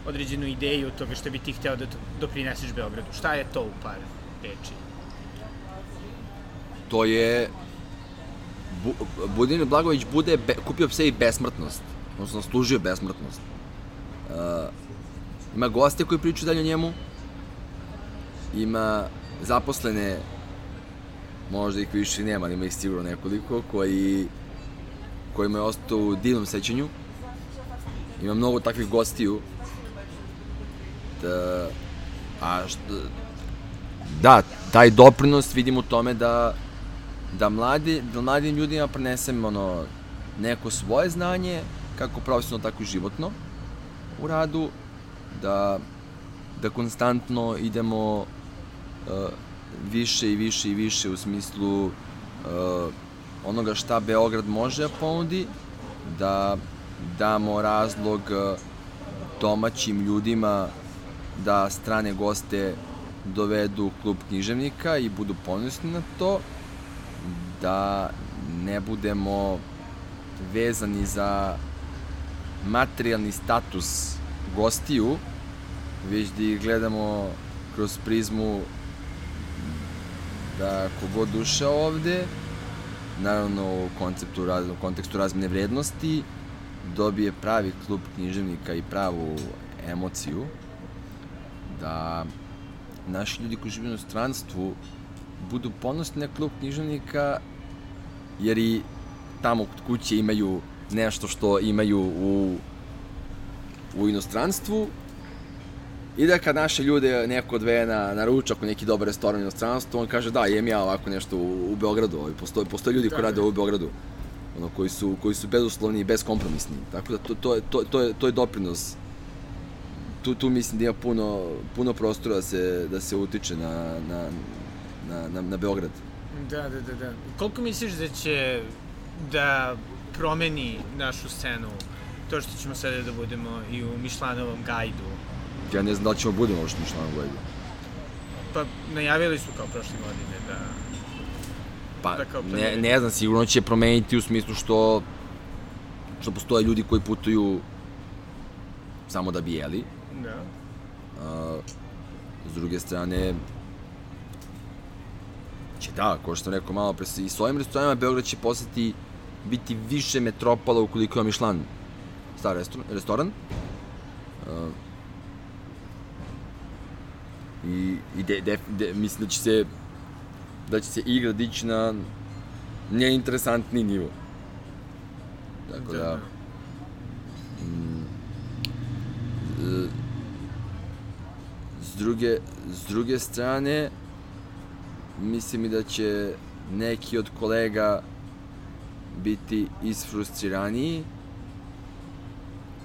određenu ideju toga što bi ti hteo da doprineseš Beogradu. Šta je to u par reči? To je Bu, Budin Blagović bude be, kupio sebi besmrtnost, odnosno služio besmrtnost. Uh, ima goste koji pričaju dalje o njemu, ima zaposlene, možda ih više nema, ali ima ih sigurno nekoliko, koji, kojima je ostao u divnom sećanju. Ima mnogo takvih gostiju. Da, a što, da, taj doprinos vidim u tome da da, mladi, da mladim ljudima prenesem ono, neko svoje znanje, kako profesionalno, tako i životno u radu, da, da konstantno idemo uh, više i više i više u smislu uh, onoga šta Beograd može da ponudi, da damo razlog uh, domaćim ljudima da strane goste dovedu klub književnika i budu ponosni na to, da ne budemo vezani za materijalni status gostiju, već da ih gledamo kroz prizmu da kogod duša ovde, naravno u, konceptu, u kontekstu razmene vrednosti, dobije pravi klub književnika i pravu emociju, da naši ljudi koji žive u stranstvu budu ponosni na klub književnika, jer i tamo kod kuće imaju nešto što imaju u, u inostranstvu i da kad naše ljude neko odveje na, na ručak u neki dobar restoran u inostranstvu, on kaže da, jem ja ovako nešto u, u Beogradu, ovaj, postoje, postoje ljudi koji rade u Beogradu, ono, koji su, koji su bezuslovni i beskompromisni, tako da to, to, je, to, to, je, to je doprinos tu, tu mislim da ima puno, puno prostora da se, da se utiče na, na, na, na, na Beograd. Da, da, da, da. Koliko misliš da će da promeni našu scenu to što ćemo sada da budemo i u Mišlanovom gajdu? Ja ne znam da ćemo budemo uopšte u Mišlanovom gajdu. Pa najavili su kao prošle godine da... Pa, da kao ne, ne znam, sigurno će promeniti u smislu što što postoje ljudi koji putuju samo da bi jeli. Da. Uh, s druge strane, će da, kao što sam rekao malo pre, i s ovim restoranima Beograd će postati biti više metropola ukoliko ima Michelin star restoran. restoran. Uh, I, i de, de, de, mislim da će se da će se igra dići na neinteresantni nivo. Tako da, da mm, s druge, s druge strane, mislim i da će neki od kolega biti isfrustriraniji,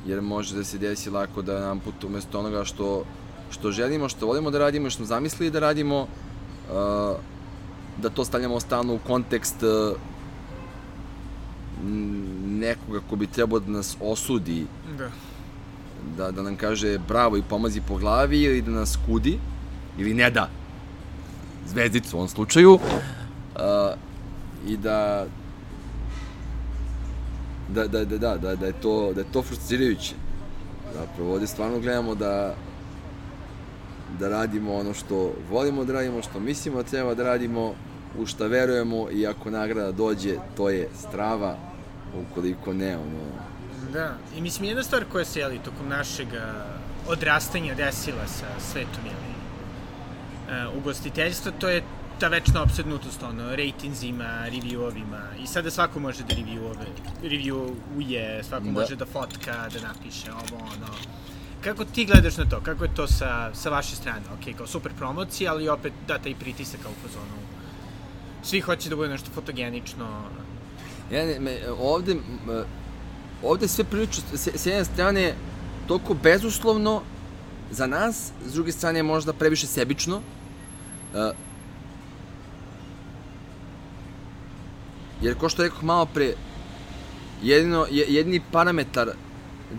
jer može da se desi lako da nam put umesto onoga što, što želimo, što volimo da radimo, što smo zamislili da radimo, uh, da to stavljamo stalno u kontekst uh, nekoga ko bi trebao da nas osudi, da. da, da nam kaže bravo i pomazi po glavi ili da nas kudi, ili ne da, zvezdicu u ovom slučaju, uh, i da da, da, da, da, da, da, je to, da je to frustrirajuće. Zapravo, ovde stvarno gledamo da da radimo ono što volimo da radimo, što mislimo da treba da radimo u šta verujemo i ako nagrada dođe, to je strava, ukoliko ne, ono... Da, i mislim jedna stvar koja se, jeli, tokom našeg odrastanja desila sa svetom, jeli, uh, ugostiteljstva, to je ta večna obsednutost, ono, rejtinzima, reviewovima, i sada svako može da reviewove, reviewuje, svako da. može da fotka, da napiše ovo, ono. Kako ti gledaš na to? Kako je to sa, sa vaše strane? Ok, kao super promocija, ali opet da taj pritisak kao u fazonu. Svi hoće da bude nešto fotogenično. Ja, ne, me, ovde, ovde sve prilično, s, s jedne strane, toliko bezuslovno za nas, s druge strane možda previše sebično. Uh, Jer, ko što rekao malo pre, jedino, jedini parametar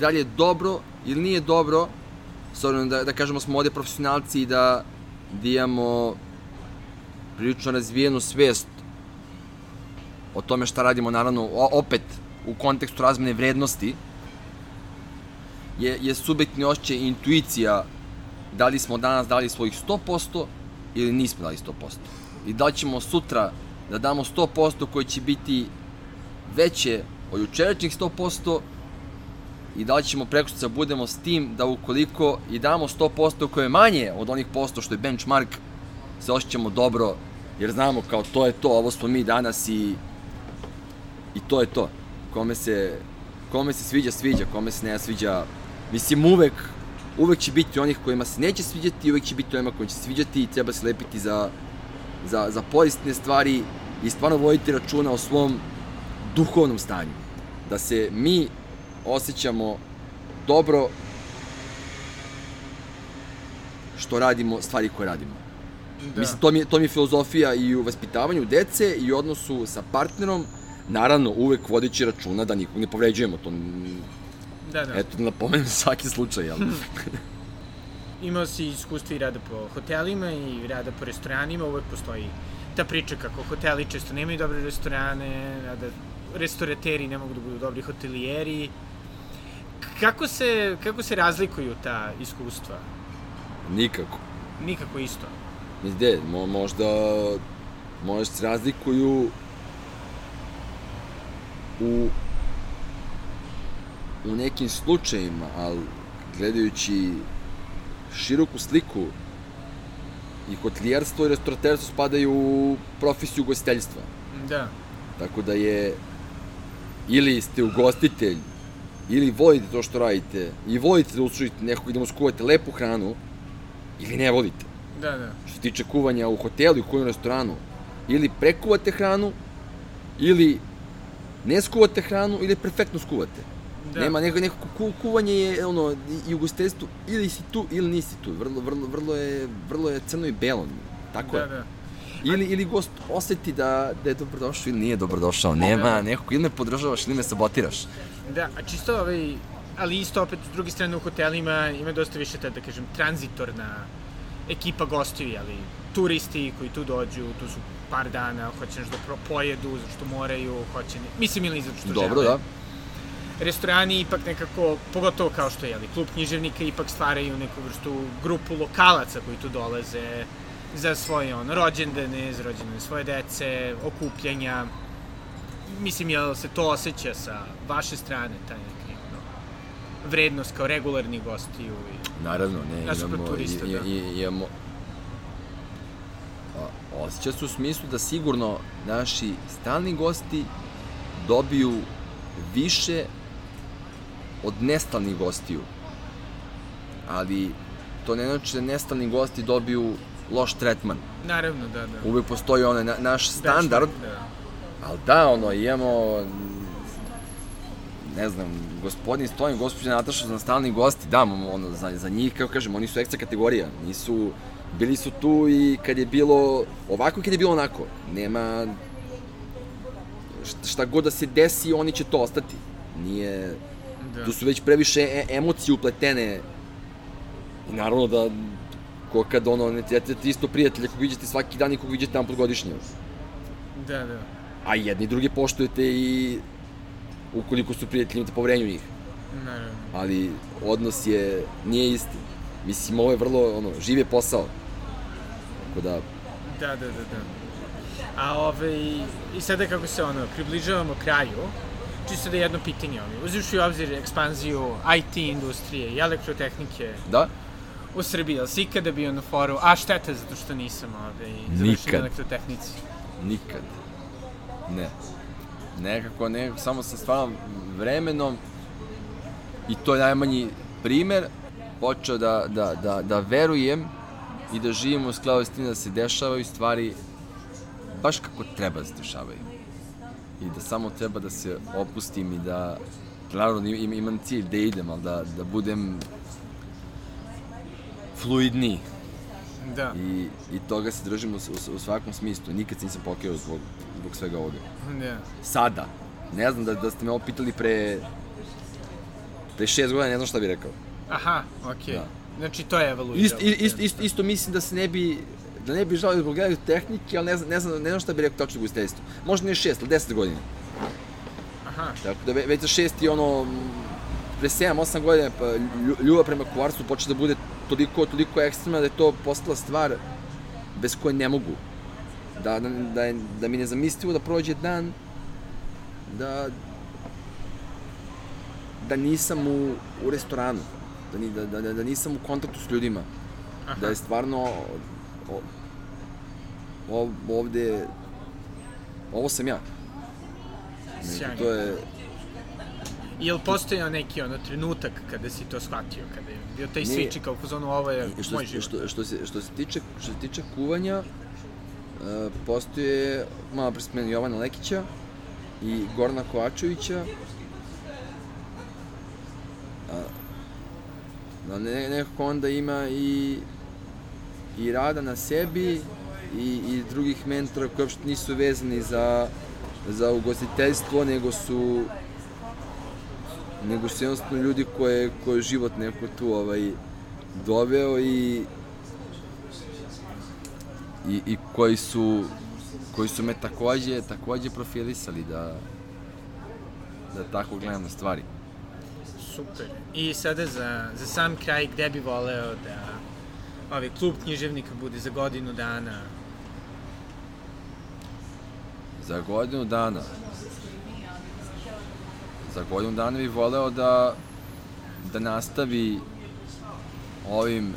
da li je dobro ili nije dobro, s obzirom da, da kažemo smo ovde profesionalci i da, da imamo prilično razvijenu svest o tome šta radimo, naravno, opet u kontekstu razmene vrednosti, je, je subjektni osjećaj intuicija da li smo danas dali svojih 100% ili nismo dali 100%. I da li ćemo sutra da damo 100% koji će biti veće od jučerašnjih 100% i da li ćemo prekoštica budemo s tim da ukoliko i damo 100% koje je manje od onih posto što je benchmark, se osjećamo dobro, jer znamo kao to je to, ovo smo mi danas i i to je to. Kome se, kome se sviđa, sviđa, kome se ne sviđa, mislim uvek, uvek će biti onih kojima se neće sviđati, uvek će biti onima koji će se sviđati i treba se lepiti za za, za poistne stvari i stvarno voditi računa o svom duhovnom stanju. Da se mi osjećamo dobro što radimo stvari koje radimo. Da. Mislim, to mi, je, to mi je filozofija i u vaspitavanju dece i u odnosu sa partnerom, naravno, uvek vodići računa da nikog ne povređujemo, to... Da, da. Eto, da napomenem svaki slučaj, jel? imao si iskustva i rada po hotelima i rada po restoranima, uvek postoji ta priča kako hoteli često nemaju dobre restorane, da restorateri ne mogu da budu dobri hotelijeri. Kako se, kako se razlikuju ta iskustva? Nikako. Nikako isto? Gde, mo, možda, možda se razlikuju u u nekim slučajima, ali gledajući široku sliku i hotelijerstvo i restauraterstvo spadaju u profesiju ugostiteljstva. Da. Tako da je ili ste ugostitelj ili volite to što radite i volite da uslužite nekog i da mu skuvate lepu hranu ili ne volite. Da, da. Što se tiče kuvanja u hotelu i kuvanja u restoranu, ili prekuvate hranu, ili ne skuvate hranu, ili perfektno skuvate. Da. Nema neko, neko ku, kuvanje je ono i ugostiteljstvo ili si tu ili nisi tu. Vrlo vrlo vrlo je vrlo je crno i belo. Tako da, je. Da. Ili, ili gost oseti da, da je dobrodošao ili nije dobrodošao. Nema da. nekog, ili me podržavaš ili me sabotiraš. Da, a čisto ovaj, ali isto opet s druge strane u hotelima ima dosta više ta, da kažem, tranzitorna ekipa gostiju, ali turisti koji tu dođu, tu su par dana, hoće nešto da pojedu, zašto moraju, hoće, ne, mislim ili zato što Dobro, žele. da restorani ipak nekako, pogotovo kao što je jeli, klub književnika, ipak stvaraju neku vrstu grupu lokalaca koji tu dolaze za svoje on, rođendane, za rođendane svoje dece, okupljanja. Mislim, jel se to osjeća sa vaše strane, taj neki no, vrednost kao regularni gostiju i Naravno, ne, imamo, turista, i, da. i, imamo osjeća se u smislu da sigurno naši stalni gosti dobiju više od nestalnih gostiju. Ali to ne znači da nestalni gosti dobiju loš tretman. Naravno, da, da. Uvek postoji onaj na, naš standard, da. Ali da, ono, imamo ne znam, gospodin Stojim, gospođa Nataša za stalni gosti, da, ono, za, za njih, kako kažem, oni su ekstra kategorija, nisu, bili su tu i kad je bilo ovako i kad je bilo onako, nema šta god da se desi, oni će to ostati. Nije, Da. Tu su već previše e emocije upletene. I naravno da ko kad ono, ne tijete isto prijatelja kog viđete svaki dan i kog viđete tamo godišnje. Da, da. A jedni i drugi poštujete i ukoliko su prijatelji imate poverenju njih. Naravno. Ali odnos je, nije isti. Mislim, ovo je vrlo, ono, živ je posao. Tako da... Da, da, da, da. A ovaj, i sada kako se ono, približavamo kraju, čisto da je jedno pitanje ovaj, uzviš u obzir ekspanziju IT industrije i elektrotehnike Da? u Srbiji, ali si ikada bio na foru, a šteta zato što nisam ovaj, završio Nikad. na elektrotehnici. Nikad. Ne. Nekako, nekako, samo sa stvarno vremenom i to je najmanji primer, počeo da, da, da, da verujem i da živim u skladu s tim da se dešavaju stvari baš kako treba da se dešavaju. I da samo treba da se opustim i da, naravno im, imam cilj da idem, ali da, da budem fluidniji Da, i, i toga se držim u, u, u svakom smislu. Nikad se nisam pokrio zbog, zbog svega ovoga. da. Sada, ne znam da, da ste me ovo pitali pre, pre šest godina, ne znam šta bih rekao. Aha, okej. Da. Znači, to je evaluiralo. Ist, ist, ist, isto mislim da se ne bi da ne bi žalio zbog gledaju tehnike, ali ne znam, ne znam, ne znam šta bih rekao tačno u gostiteljstvu. Možda ne šest, ali deset godina. Aha, Tako da ve- već za šest i ono, pre 7-8 godina, pa lju- ljubav prema kovarstvu počne da bude toliko, toliko ekstremna da je to postala stvar bez koje ne mogu. Da, da, da, je- da mi ne zamislivo da prođe dan da da nisam u, u restoranu, da, ni, da, da, da nisam u kontaktu s ljudima, aha. da je stvarno o, o, ovde ovo sam ja. Sjajno. To je, Jel postojao neki ono trenutak kada si to shvatio, kada je bio taj Nije. switch i kao fuzonu ovo je što, moj život? što, što, se, što se tiče, što se tiče kuvanja, postoje, malo pre spomenuo Jovana Lekića i Gorana Kovačevića. Da ne, nekako onda ima i, i rada na sebi i, i drugih mentora koji uopšte nisu vezani za, za ugostiteljstvo, nego su nego su jednostavno ljudi koje, koje je život neko tu ovaj, doveo i, i, i koji su koji su me takođe, takođe profilisali da da tako gledam na stvari. Super. I sada za, za sam kraj, gde bi voleo da ovaj klub književnika bude za godinu dana? Za godinu dana za godinu dana bih voleo da da nastavi ovim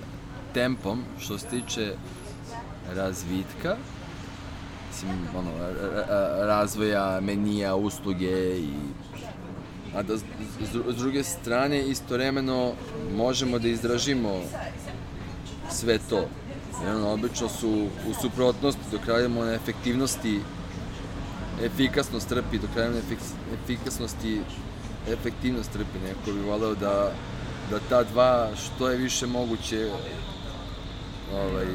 tempom što se tiče razvitka mislim, ono, ra- ra- razvoja menija, usluge i a da s, s druge strane istovremeno možemo da izdražimo sve to. Jer ono, obično su u suprotnosti dok radimo na efektivnosti efikasnost trpi, dok radimo na efik- efikasnosti efektivnost trpi. Neko bi voleo da, da ta dva što je više moguće ovaj,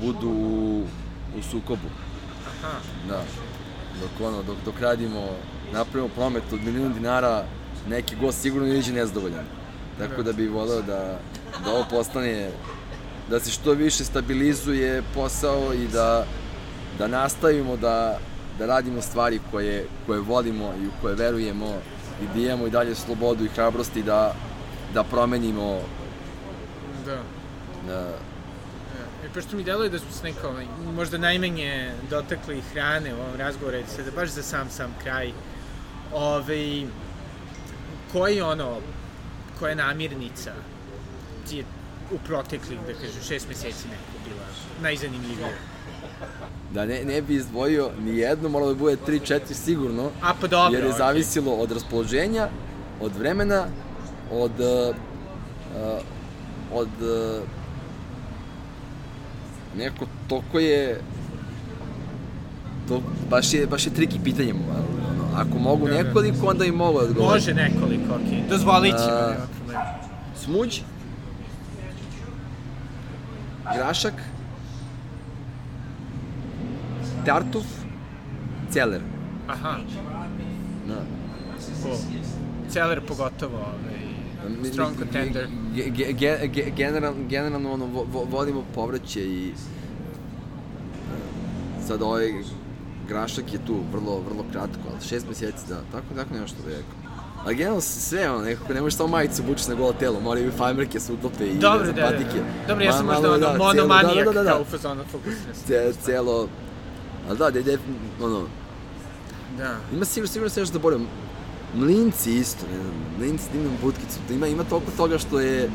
budu u, u sukobu. Aha, Da. Dok, ono, dok, dok radimo, napravimo promet od milijun dinara, neki gost sigurno ne iđe nezadovoljan. Tako da bih voleo da, da ovo postane, da se što više stabilizuje posao i da, da nastavimo da, da radimo stvari koje, koje volimo i u koje verujemo i da imamo i dalje slobodu i hrabrosti da, da promenimo da. E, pošto mi deluje da smo se neko, ovaj, možda najmanje dotakli hrane u ovom razgovoru, i sada baš za sam sam kraj, ovaj, koji ono, koja namirnica ti je u proteklih, da kažem, šest meseci neko bila najzanimljivija? da ne, ne bi izdvojio ni jedno, moralo da bude 3-4 sigurno, A pa dobro, jer je zavisilo od raspoloženja, od vremena, od uh, uh, od uh, neko toko je to baš je baš je triki pitanje ono, ako mogu nekoliko onda i mogu odgovorim Može nekoliko, okej. Okay. Dozvolit ćemo, A, nema problema. smuđ grašak tartuf celer Aha, da. cool. Celer pogotovo, ovaj, strong contender. Ge, ge, ge, general, generalno ono, vo, vo, vodimo povraće i sad ovaj grašak je tu vrlo, vrlo kratko, ali šest meseci, da, tako, tako nešto da rekao. A generalno sve, ono, nekako ne možeš samo majicu bučiš na golo telo, moraju i fajmerke se utope i Dobro, ne da, znam, da, patike. da. Dobro, ja sam Ma- možda ono da, monomanijak da, da, da, da. kao u fazonu fokusnosti. Ce, celo, Ali da, da, da, ono, Da. ima sigurno, sigurno se još zaboravim, mlinci isto, ne znam, mlinci s dimnom butkicu, da ima, ima toliko toga što je,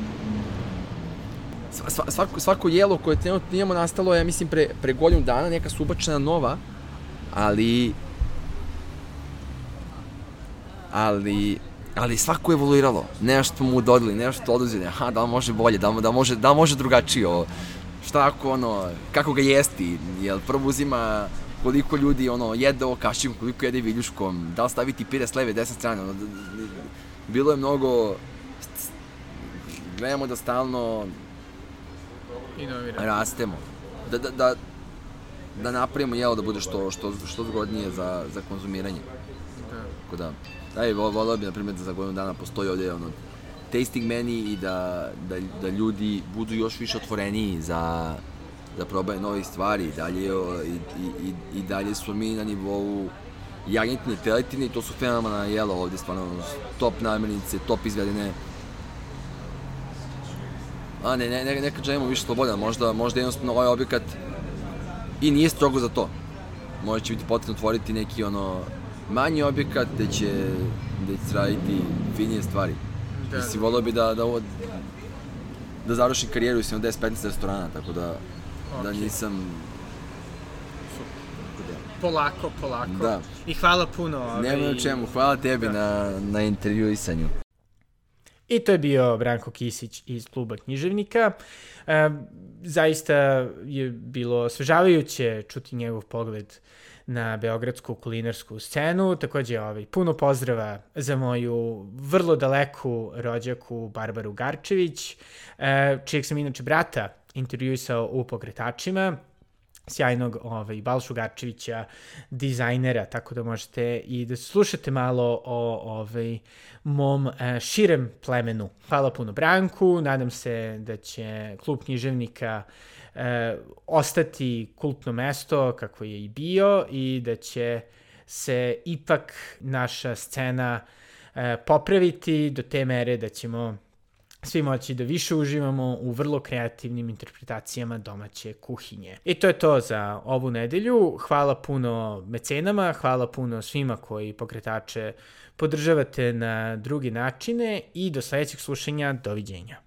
sva, sva, svako, svako jelo koje trenutno imamo nastalo je, ja mislim, pre, pre godinu dana, neka su nova, ali, ali, ali svako je evoluiralo, nešto mu dodali, nešto oduzeli, aha, da li može bolje, da li, da može, da li može drugačije ovo, šta ako ono, kako ga jesti, jel prvo uzima koliko ljudi ono jede ovo kašikom, koliko jede viljuškom, da li staviti pire s leve, desne strane, ono, bilo je mnogo, gledamo da stalno Inovira. rastemo, da, da, da, da napravimo jelo da bude što, što, što zgodnije za, za konzumiranje. Da. Tako da, daj, vo- volao bi, na primjer, da za godinu dana postoji ovdje ono, tasting menu i da, da, da ljudi budu još više otvoreniji za, da probaju nove stvari i dalje, i, i, i, i dalje smo mi na nivou jagnjetine, teletine i to su fenomenalna jela ovdje, stvarno top namirnice, top izvedene. A ne, ne, ne, nekad želimo više sloboda, možda, možda jednostavno ovaj objekat i nije strogo za to. Možda će biti potrebno otvoriti neki ono manji objekat gde će, gde će raditi finije stvari. Da. Mislim, volio bi da, da ovo, da završim karijeru s 10-15 restorana, tako da, da Okej. nisam... Da, Polako, polako. Da. I hvala puno. Ovaj, Nema o čemu, hvala tebi Da. na, na intervjuisanju. I to je bio Branko Kisić iz kluba književnika. E, zaista je bilo osvežavajuće čuti njegov pogled na beogradsku kulinarsku scenu. Takođe, ovaj, puno pozdrava za moju vrlo daleku rođaku Barbaru Garčević, e, čijeg sam inače brata intervjuisao u Pokretačima sjajnog ovaj, Balšu Garčevića, dizajnera, tako da možete i da slušate malo o ovaj, mom e, širem plemenu. Hvala puno Branku, nadam se da će klub književnika e, ostati kultno mesto kako je i bio i da će se ipak naša scena e, popraviti do te mere da ćemo svi moći da više uživamo u vrlo kreativnim interpretacijama domaće kuhinje. I to je to za ovu nedelju. Hvala puno mecenama, hvala puno svima koji pokretače podržavate na drugi načine i do sledećeg slušanja, doviđenja.